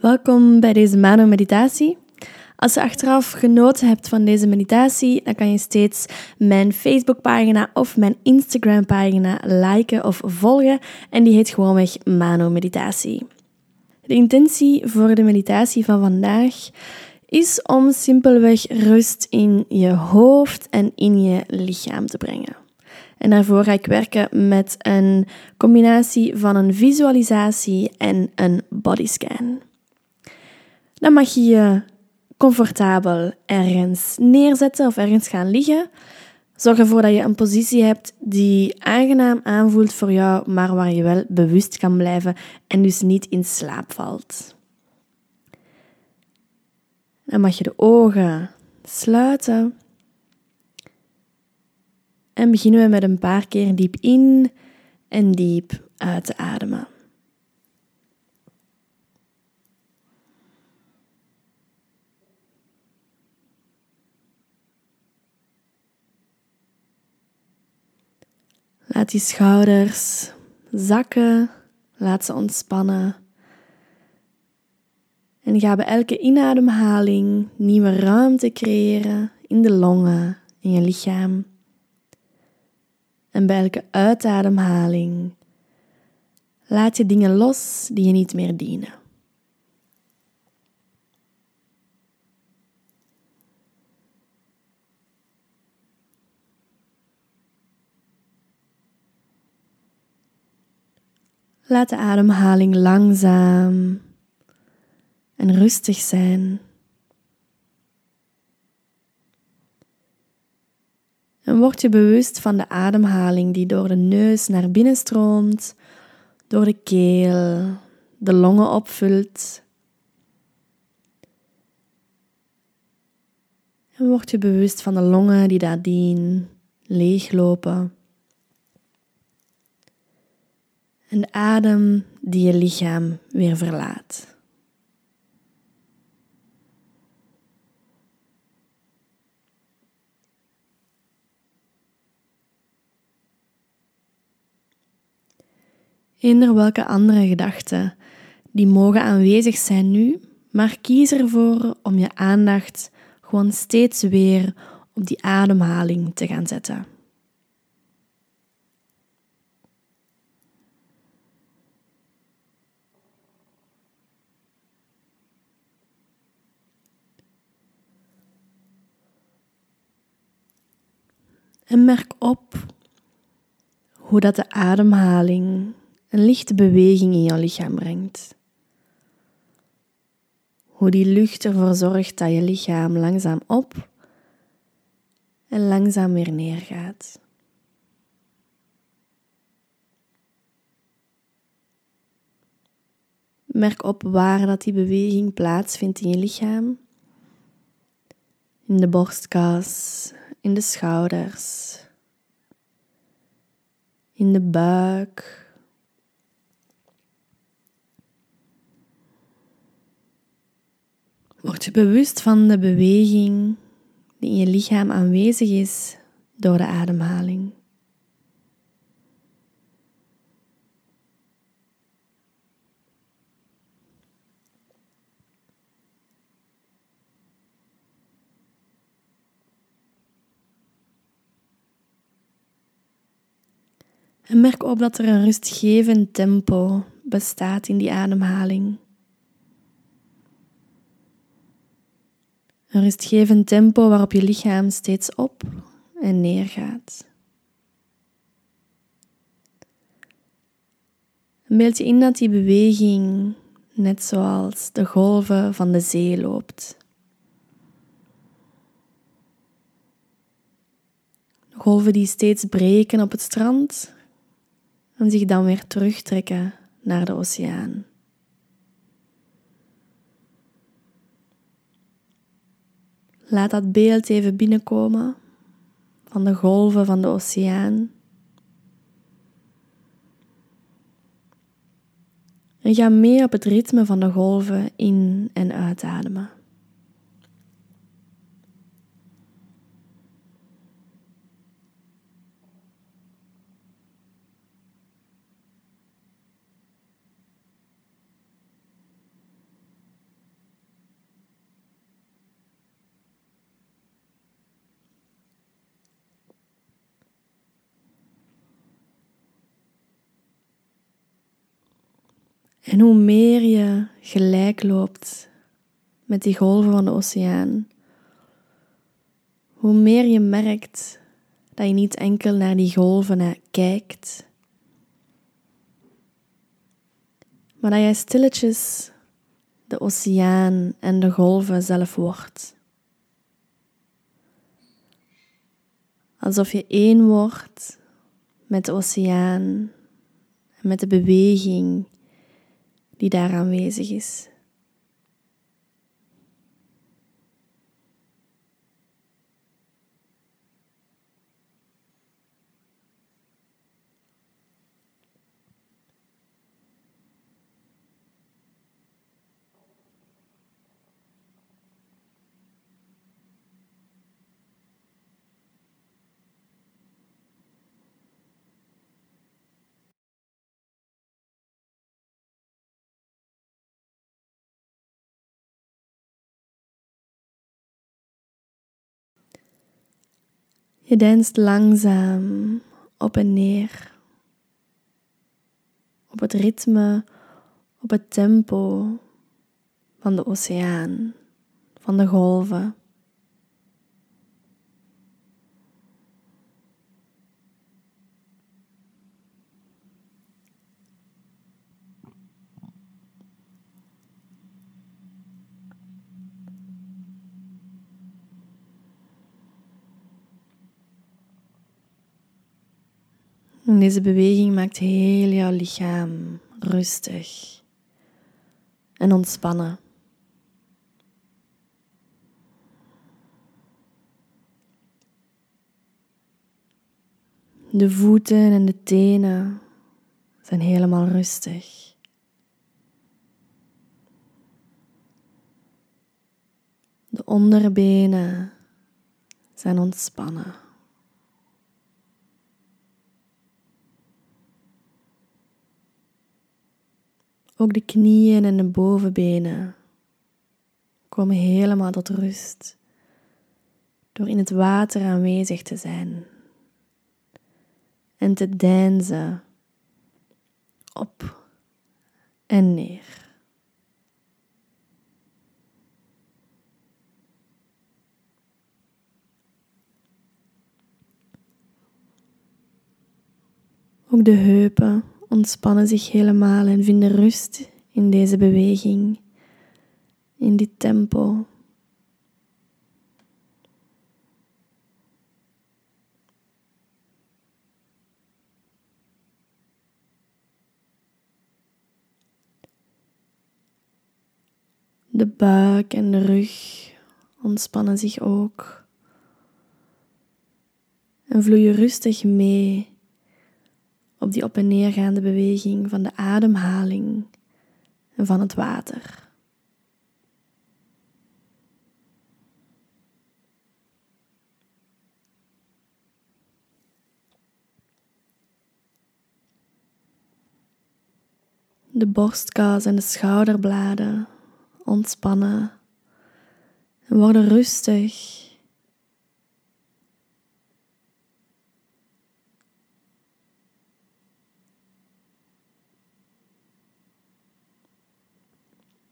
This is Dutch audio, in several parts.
Welkom bij deze Mano-meditatie. Als je achteraf genoten hebt van deze meditatie, dan kan je steeds mijn Facebookpagina of mijn Instagram-pagina liken of volgen. En die heet gewoonweg Mano-meditatie. De intentie voor de meditatie van vandaag is om simpelweg rust in je hoofd en in je lichaam te brengen. En daarvoor ga ik werken met een combinatie van een visualisatie en een bodyscan. Dan mag je je comfortabel ergens neerzetten of ergens gaan liggen. Zorg ervoor dat je een positie hebt die aangenaam aanvoelt voor jou, maar waar je wel bewust kan blijven en dus niet in slaap valt. Dan mag je de ogen sluiten. En beginnen we met een paar keer diep in en diep uit te ademen. Laat die schouders zakken, laat ze ontspannen. En ga bij elke inademhaling nieuwe ruimte creëren in de longen, in je lichaam. En bij elke uitademhaling laat je dingen los die je niet meer dienen. Laat de ademhaling langzaam en rustig zijn. En word je bewust van de ademhaling die door de neus naar binnen stroomt, door de keel, de longen opvult. En word je bewust van de longen die nadien leeglopen. En de adem die je lichaam weer verlaat. Eender welke andere gedachten die mogen aanwezig zijn nu, maar kies ervoor om je aandacht gewoon steeds weer op die ademhaling te gaan zetten. En merk op hoe dat de ademhaling een lichte beweging in jouw lichaam brengt. Hoe die lucht ervoor zorgt dat je lichaam langzaam op en langzaam weer neergaat. Merk op waar dat die beweging plaatsvindt in je lichaam. In de borstkas, in de schouders, in de buik. Word je bewust van de beweging die in je lichaam aanwezig is door de ademhaling. En merk op dat er een rustgevend tempo bestaat in die ademhaling. Een rustgevend tempo waarop je lichaam steeds op en neer gaat. Beeld je in dat die beweging net zoals de golven van de zee loopt. Golven die steeds breken op het strand en zich dan weer terugtrekken naar de oceaan. Laat dat beeld even binnenkomen van de golven van de oceaan. En ga mee op het ritme van de golven in- en uitademen. En hoe meer je gelijk loopt met die golven van de oceaan, hoe meer je merkt dat je niet enkel naar die golven kijkt, maar dat jij stilletjes de oceaan en de golven zelf wordt. Alsof je één wordt met de oceaan en met de beweging die daar aanwezig is. Je danst langzaam op en neer. Op het ritme, op het tempo van de oceaan, van de golven. Deze beweging maakt heel jouw lichaam rustig en ontspannen. De voeten en de tenen zijn helemaal rustig. De onderbenen zijn ontspannen. Ook de knieën en de bovenbenen komen helemaal tot rust door in het water aanwezig te zijn en te deinzen op en neer. Ook de heupen ontspannen zich helemaal en vinden rust in deze beweging, in dit tempo. De buik en de rug ontspannen zich ook en vloeien rustig mee op die op en neergaande beweging van de ademhaling en van het water. De borstkas en de schouderbladen ontspannen en worden rustig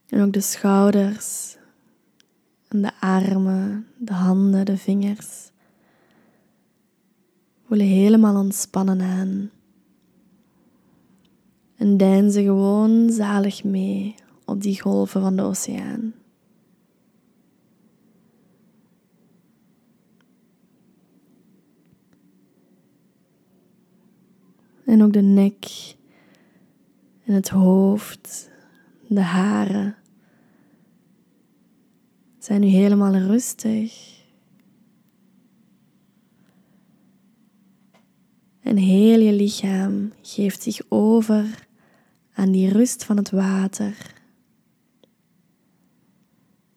En ook de schouders en de armen, de handen, de vingers voelen helemaal ontspannen aan. En deinzen gewoon zalig mee op die golven van de oceaan. En ook de nek en het hoofd, de haren zijn nu helemaal rustig. En heel je lichaam geeft zich over aan die rust van het water.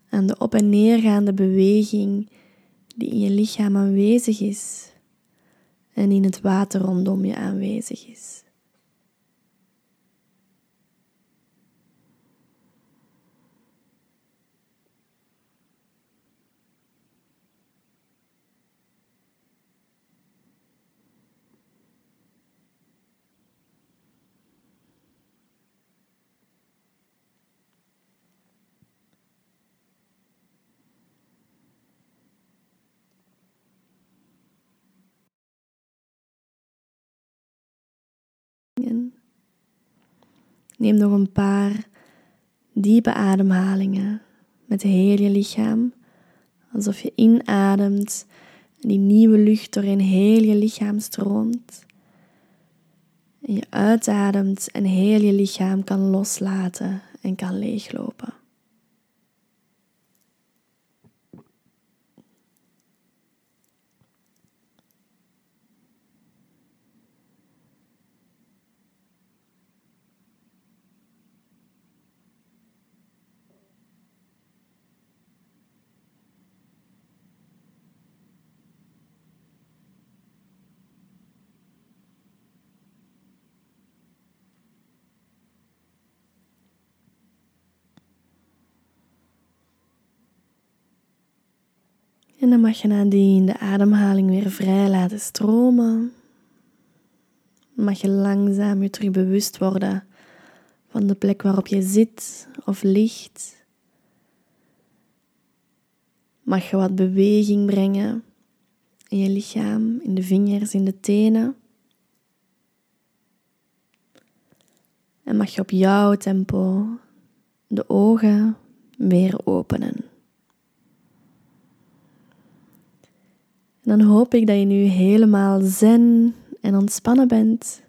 Aan de op en neergaande beweging die in je lichaam aanwezig is en in het water rondom je aanwezig is. Neem nog een paar diepe ademhalingen met heel je lichaam. Alsof je inademt en die nieuwe lucht doorheen heel je lichaam stroomt. En je uitademt en heel je lichaam kan loslaten en kan leeglopen. En dan mag je nadien de ademhaling weer vrij laten stromen. Mag je langzaam je terug bewust worden van de plek waarop je zit of ligt. Mag je wat beweging brengen in je lichaam, in de vingers, in de tenen. En mag je op jouw tempo de ogen weer openen. En dan hoop ik dat je nu helemaal zen en ontspannen bent.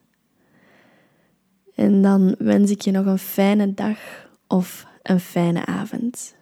En dan wens ik je nog een fijne dag of een fijne avond.